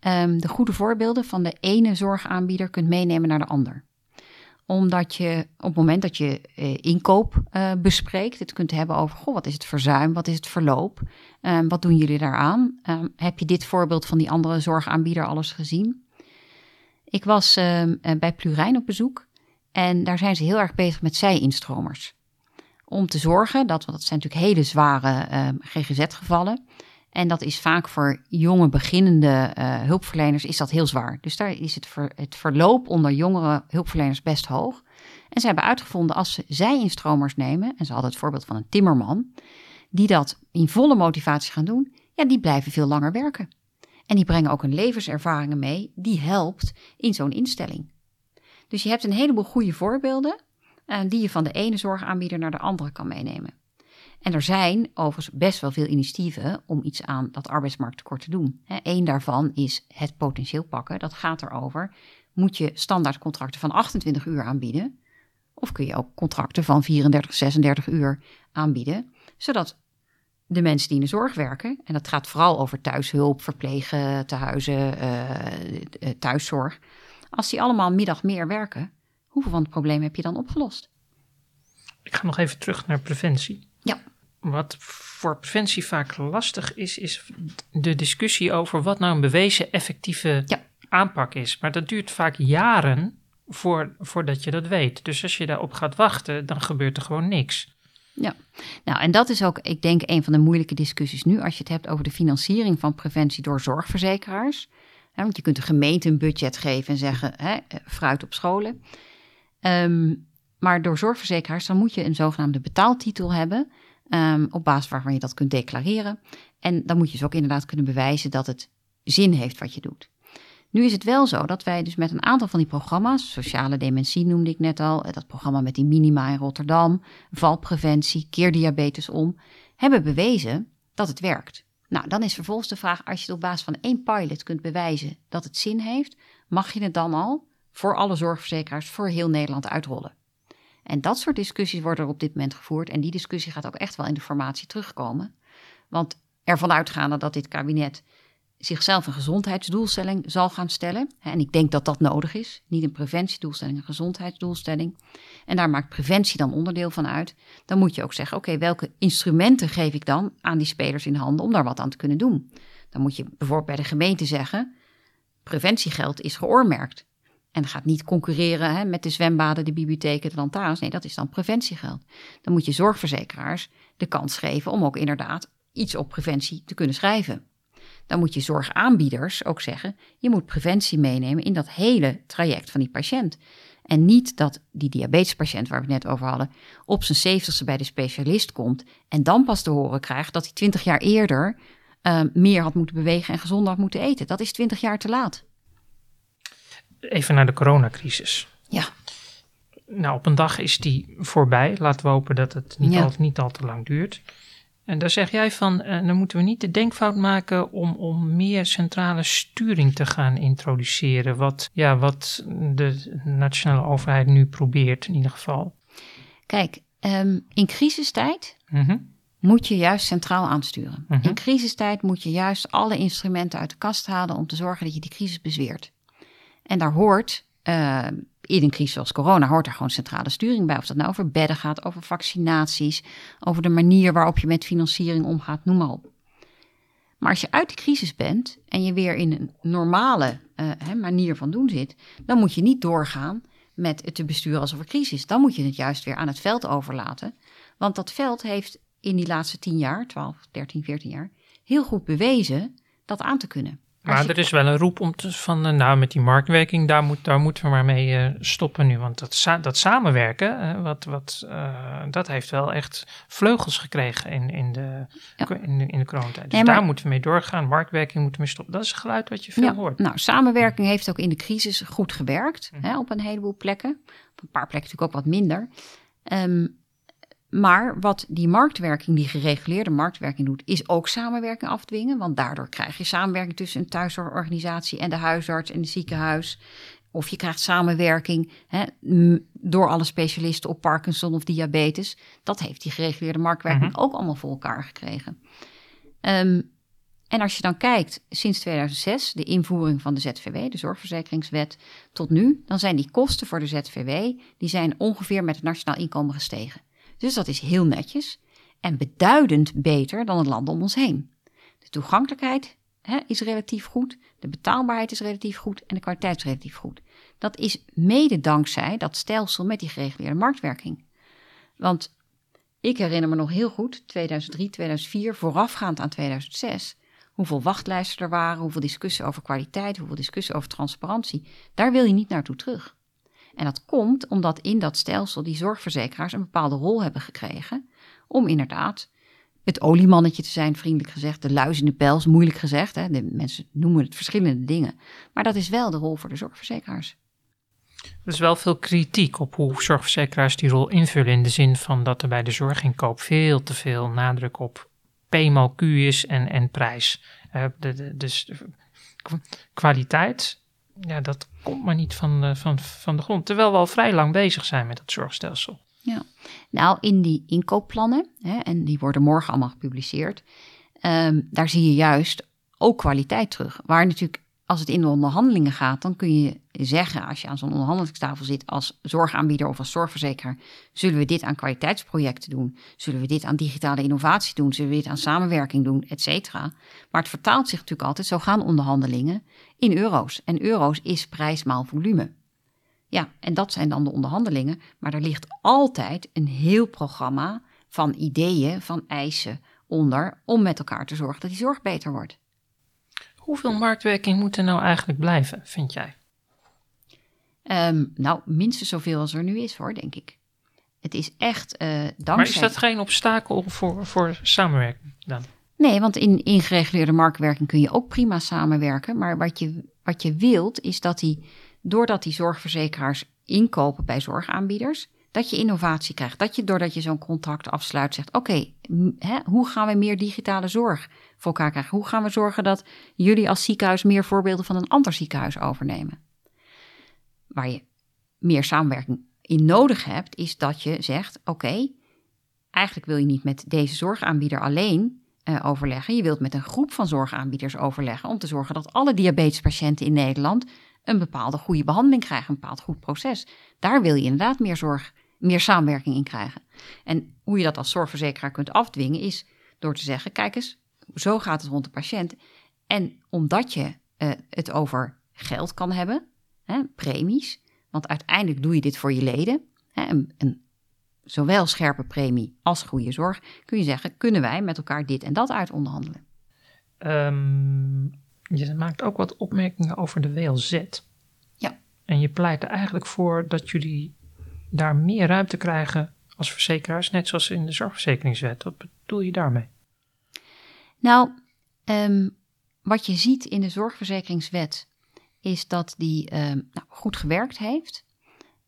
ehm, de goede voorbeelden van de ene zorgaanbieder kunt meenemen naar de ander omdat je op het moment dat je eh, inkoop uh, bespreekt, het kunt hebben over, goh, wat is het verzuim, wat is het verloop, wat doen jullie daaraan? Um, heb je dit voorbeeld van die andere zorgaanbieder alles gezien? Ik was um, bij Plurijn op bezoek en daar zijn ze heel erg bezig met zij-instromers. Om te zorgen dat, want dat zijn natuurlijk hele zware GGZ-gevallen, en dat is vaak voor jonge beginnende uh, hulpverleners is dat heel zwaar. Dus daar is het, het verloop onder jongere hulpverleners best hoog. En ze hebben uitgevonden als ze zij-instromers nemen, en ze hadden het voorbeeld van een timmerman, die dat in volle motivatie gaan doen, ja, die blijven veel langer werken. En die brengen ook een levenservaringen mee, die helpt in zo'n instelling. Dus je hebt een heleboel goede voorbeelden uh, die je van de ene zorgaanbieder naar de andere kan meenemen. En er zijn overigens best wel veel initiatieven om iets aan dat arbeidsmarkttekort te doen. Eén daarvan is het potentieel pakken. Dat gaat erover. Moet je standaardcontracten van 28 uur aanbieden? Of kun je ook contracten van 34, 36 uur aanbieden? Zodat de mensen die in de zorg werken, en dat gaat vooral over thuishulp, verplegen, tehuizen, uh, thuiszorg. Als die allemaal middag meer werken, hoeveel van het probleem heb je dan opgelost?
Ik ga nog even terug naar preventie.
Ja.
Wat voor preventie vaak lastig is, is de discussie over wat nou een bewezen effectieve
ja.
aanpak is. Maar dat duurt vaak jaren voor, voordat je dat weet. Dus als je daarop gaat wachten, dan gebeurt er gewoon niks.
Ja, nou en dat is ook, ik denk, een van de moeilijke discussies nu als je het hebt over de financiering van preventie door zorgverzekeraars. Want je kunt de gemeente een budget geven en zeggen, hè, fruit op scholen. Um, maar door zorgverzekeraars, dan moet je een zogenaamde betaaltitel hebben. Um, op basis waarvan je dat kunt declareren. En dan moet je dus ook inderdaad kunnen bewijzen dat het zin heeft wat je doet. Nu is het wel zo dat wij dus met een aantal van die programma's, sociale dementie noemde ik net al, dat programma met die minima in Rotterdam, valpreventie, keer diabetes om, hebben bewezen dat het werkt. Nou, dan is vervolgens de vraag, als je het op basis van één pilot kunt bewijzen dat het zin heeft, mag je het dan al voor alle zorgverzekeraars voor heel Nederland uitrollen. En dat soort discussies worden er op dit moment gevoerd. En die discussie gaat ook echt wel in de formatie terugkomen. Want ervan uitgaande dat dit kabinet zichzelf een gezondheidsdoelstelling zal gaan stellen. En ik denk dat dat nodig is. Niet een preventiedoelstelling, een gezondheidsdoelstelling. En daar maakt preventie dan onderdeel van uit. Dan moet je ook zeggen, oké, welke instrumenten geef ik dan aan die spelers in handen om daar wat aan te kunnen doen? Dan moet je bijvoorbeeld bij de gemeente zeggen, preventiegeld is geoormerkt. En gaat niet concurreren hè, met de zwembaden, de bibliotheken, de lantaarns. Nee, dat is dan preventiegeld. Dan moet je zorgverzekeraars de kans geven om ook inderdaad iets op preventie te kunnen schrijven. Dan moet je zorgaanbieders ook zeggen: je moet preventie meenemen in dat hele traject van die patiënt. En niet dat die diabetespatiënt waar we het net over hadden, op zijn zeventigste bij de specialist komt en dan pas te horen krijgt dat hij twintig jaar eerder uh, meer had moeten bewegen en gezonder had moeten eten. Dat is twintig jaar te laat
even naar de coronacrisis.
Ja.
Nou, op een dag is die voorbij. Laten we hopen dat het niet, al, niet al te lang duurt. En daar zeg jij van, uh, dan moeten we niet de denkfout maken om, om meer centrale sturing te gaan introduceren. Wat, ja, wat de nationale overheid nu probeert in ieder geval.
Kijk, um, in crisistijd
Mhm.
moet je juist centraal aansturen.
Mhm.
In crisistijd moet je juist alle instrumenten uit de kast halen om te zorgen dat je die crisis bezweert. En daar hoort, uh, in een crisis zoals corona, hoort er gewoon centrale sturing bij. Of dat nou over bedden gaat, over vaccinaties, over de manier waarop je met financiering omgaat, noem maar op. Maar als je uit de crisis bent en je weer in een normale uh, hè, manier van doen zit, dan moet je niet doorgaan met het te besturen alsof er crisis is. Dan moet je het juist weer aan het veld overlaten. Want dat veld heeft in die laatste 10 jaar, 12, 13, 14 jaar, heel goed bewezen dat aan te kunnen.
Maar er is wel een roep om te, van, uh, nou, met die marktwerking, daar, moet, daar moeten we maar mee uh, stoppen nu. Want dat, sa dat samenwerken, uh, wat, wat, dat heeft wel echt vleugels gekregen in, in, de, ja. in, de, in de coronatijd. Dus nee, maar, daar moeten we mee doorgaan. Marktwerking moeten we mee stoppen. Dat is een geluid wat je veel
ja,
hoort.
Nou, samenwerking heeft ook in de crisis goed gewerkt, mm. hè, op een heleboel plekken. Op een paar plekken natuurlijk ook wat minder. Um, maar wat die marktwerking, die gereguleerde marktwerking doet, is ook samenwerking afdwingen. Want daardoor krijg je samenwerking tussen een thuiszorgorganisatie en de huisarts en het ziekenhuis. of je krijgt samenwerking hè, door alle specialisten op Parkinson of diabetes. Dat heeft die gereguleerde marktwerking mhm. ook allemaal voor elkaar gekregen. Ehm, en als je dan kijkt, sinds 2006, de invoering van de ZVW, de Zorgverzekeringswet, tot nu, dan zijn die kosten voor de ZVW, die zijn ongeveer met het nationaal inkomen gestegen. Dus dat is heel netjes en beduidend beter dan het land om ons heen. De toegankelijkheid hè, is relatief goed, de betaalbaarheid is relatief goed en de kwaliteit is relatief goed. Dat is mede dankzij dat stelsel met die gereguleerde marktwerking. Want ik herinner me nog heel goed, 2003, 2004, voorafgaand aan 2006, hoeveel wachtlijsten er waren, hoeveel discussie over kwaliteit, hoeveel discussie over transparantie. Daar wil je niet naartoe terug. En dat komt omdat in dat stelsel die zorgverzekeraars een bepaalde rol hebben gekregen om inderdaad het oliemannetje te zijn, vriendelijk gezegd, de luis in de pels, moeilijk gezegd. Hè? De mensen noemen het verschillende dingen. Maar dat is wel de rol voor de zorgverzekeraars.
Er is wel veel kritiek op hoe zorgverzekeraars die rol invullen. In de zin van dat er bij de zorginkoop veel te veel nadruk op P Q is en, en prijs. De, dus kwaliteit, ja, dat komt maar niet van, uh, van, van de grond. Terwijl we al vrij lang bezig zijn met dat zorgstelsel.
Ja, nou in die inkoopplannen, hè, en die worden morgen allemaal gepubliceerd, um, daar zie je juist ook kwaliteit terug. Waar natuurlijk als het in de onderhandelingen gaat, dan kun je zeggen, als je aan zo'n onderhandelingstafel zit als zorgaanbieder of als zorgverzekeraar, zullen we dit aan kwaliteitsprojecten doen? Zullen we dit aan digitale innovatie doen? Zullen we dit aan samenwerking doen? Et cetera. Maar het vertaalt zich natuurlijk altijd, zo gaan onderhandelingen, in euro's. En euro's is prijs maal volume. Ja, en dat zijn dan de onderhandelingen. Maar er ligt altijd een heel programma van ideeën, van eisen onder, om met elkaar te zorgen dat die zorg beter wordt.
Hoeveel marktwerking moet er nou eigenlijk blijven, vind jij?
Um, nou, minstens zoveel als er nu is hoor, denk ik. Het is echt uh, dankzij...
Maar is dat geen obstakel voor, voor samenwerking dan?
Nee, want in, in gereguleerde marktwerking kun je ook prima samenwerken. Maar wat je, wat je wilt is dat die, doordat die zorgverzekeraars inkopen bij zorgaanbieders, dat je innovatie krijgt. Dat je doordat je zo'n contract afsluit zegt: Oké, hoe gaan we meer digitale zorg voor elkaar krijgen? Hoe gaan we zorgen dat jullie als ziekenhuis meer voorbeelden van een ander ziekenhuis overnemen? Waar je meer samenwerking in nodig hebt, is dat je zegt: Oké, eigenlijk wil je niet met deze zorgaanbieder alleen uh, overleggen. Je wilt met een groep van zorgaanbieders overleggen om te zorgen dat alle diabetespatiënten in Nederland een bepaalde goede behandeling krijgen, een bepaald goed proces. Daar wil je inderdaad meer zorg meer samenwerking in krijgen. En hoe je dat als zorgverzekeraar kunt afdwingen is door te zeggen: kijk eens, zo gaat het rond de patiënt. En omdat je uh, het over geld kan hebben, hè, premies, want uiteindelijk doe je dit voor je leden, hè, een, zowel scherpe premie als goede zorg, kun je zeggen: kunnen wij met elkaar dit en dat uit onderhandelen?
Um, je maakt ook wat opmerkingen over de WLZ.
Ja.
En je pleit er eigenlijk voor dat jullie daar meer ruimte krijgen als verzekeraars, net zoals in de zorgverzekeringswet. Wat bedoel je daarmee?
Nou, ehm, wat je ziet in de zorgverzekeringswet is dat die ehm, nou, goed gewerkt heeft.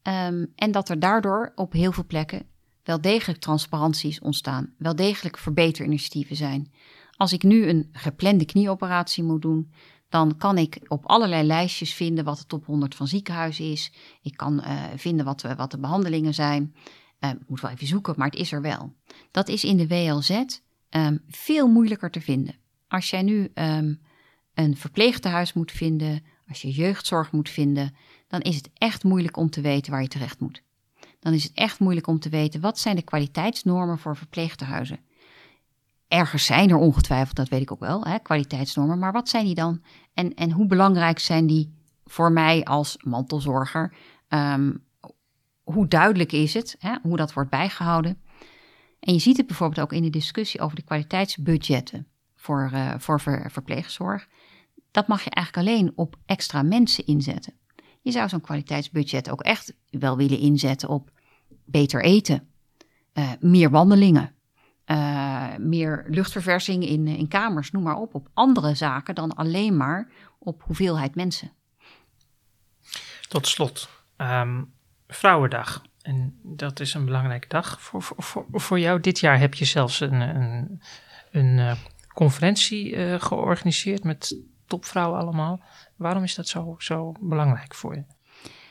Um, en dat er daardoor op heel veel plekken wel degelijk transparanties ontstaan, wel degelijk verbeterinitiatieven zijn. Als ik nu een geplande knieoperatie moet doen, dan kan ik op allerlei lijstjes vinden wat de top 100 van ziekenhuizen is. Ik kan uh, vinden wat, wat, de behandelingen zijn. Uh, moet wel even zoeken, maar het is er wel. Dat is in de WLZ ehm, veel moeilijker te vinden. Als jij nu um, een verpleegtehuis moet vinden, als je jeugdzorg moet vinden, dan is het echt moeilijk om te weten waar je terecht moet. Dan is het echt moeilijk om te weten wat zijn de kwaliteitsnormen voor verpleegtehuizen. Ergens zijn er ongetwijfeld, dat weet ik ook wel, hè, kwaliteitsnormen. Maar wat zijn die dan? En, en hoe belangrijk zijn die voor mij als mantelzorger? Um, hoe duidelijk is het? Hè, hoe dat wordt bijgehouden? En je ziet het bijvoorbeeld ook in de discussie over de kwaliteitsbudgetten voor, uh, voor ver, verpleegzorg. Dat mag je eigenlijk alleen op extra mensen inzetten. Je zou zo'n kwaliteitsbudget ook echt wel willen inzetten op beter eten, uh, meer wandelingen, uh, meer luchtverversing in, in kamers, noem maar op, op andere zaken dan alleen maar op hoeveelheid mensen.
Tot slot, um, Vrouwendag. En dat is een belangrijke dag voor, voor, voor jou. Dit jaar heb je zelfs een, een, een conferentie georganiseerd met topvrouwen allemaal. Waarom is dat zo, zo belangrijk voor je?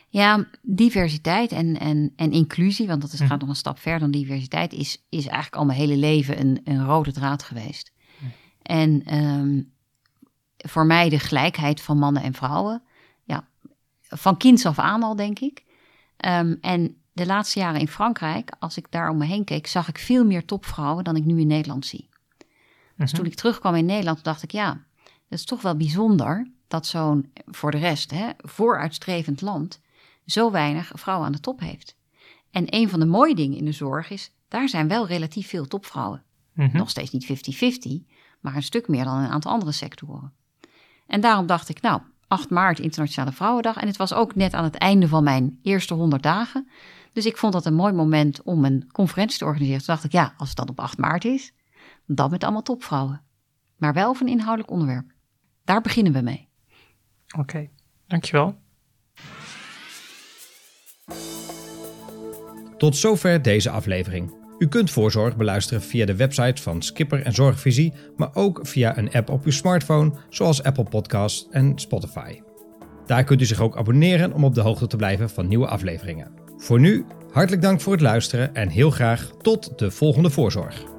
Ja, diversiteit en, en, en inclusie, want dat is,
Hm.
gaat nog een stap verder dan diversiteit, is, is eigenlijk al mijn hele leven een, een rode draad geweest. En ehm, voor mij de gelijkheid van mannen en vrouwen, ja, van kinds af aan al, denk ik. Ehm, en de laatste jaren in Frankrijk, als ik daar om me heen keek, zag ik veel meer topvrouwen dan ik nu in Nederland zie. Dus
Mhm.
toen ik terugkwam in Nederland, dacht ik, ja, dat is toch wel bijzonder dat zo'n, voor de rest, hè, vooruitstrevend land zo weinig vrouwen aan de top heeft. En een van de mooie dingen in de zorg is, daar zijn wel relatief veel topvrouwen.
Mhm.
Nog steeds niet 50-50, maar een stuk meer dan in een aantal andere sectoren. En daarom dacht ik, nou, 8 maart Internationale Vrouwendag. En het was ook net aan het einde van mijn eerste 100 dagen. Dus ik vond dat een mooi moment om een conferentie te organiseren. Toen dacht ik, ja, als het dan op 8 maart is, dan met allemaal topvrouwen. Maar wel over een inhoudelijk onderwerp. Daar beginnen we mee.
Oké, dankjewel.
Tot zover deze aflevering. U kunt voorzorg beluisteren via de website van Skipper en Zorgvisie, maar ook via een app op uw smartphone, zoals Apple Podcasts en Spotify. Daar kunt u zich ook abonneren om op de hoogte te blijven van nieuwe afleveringen. Voor nu, hartelijk dank voor het luisteren en heel graag tot de volgende voorzorg.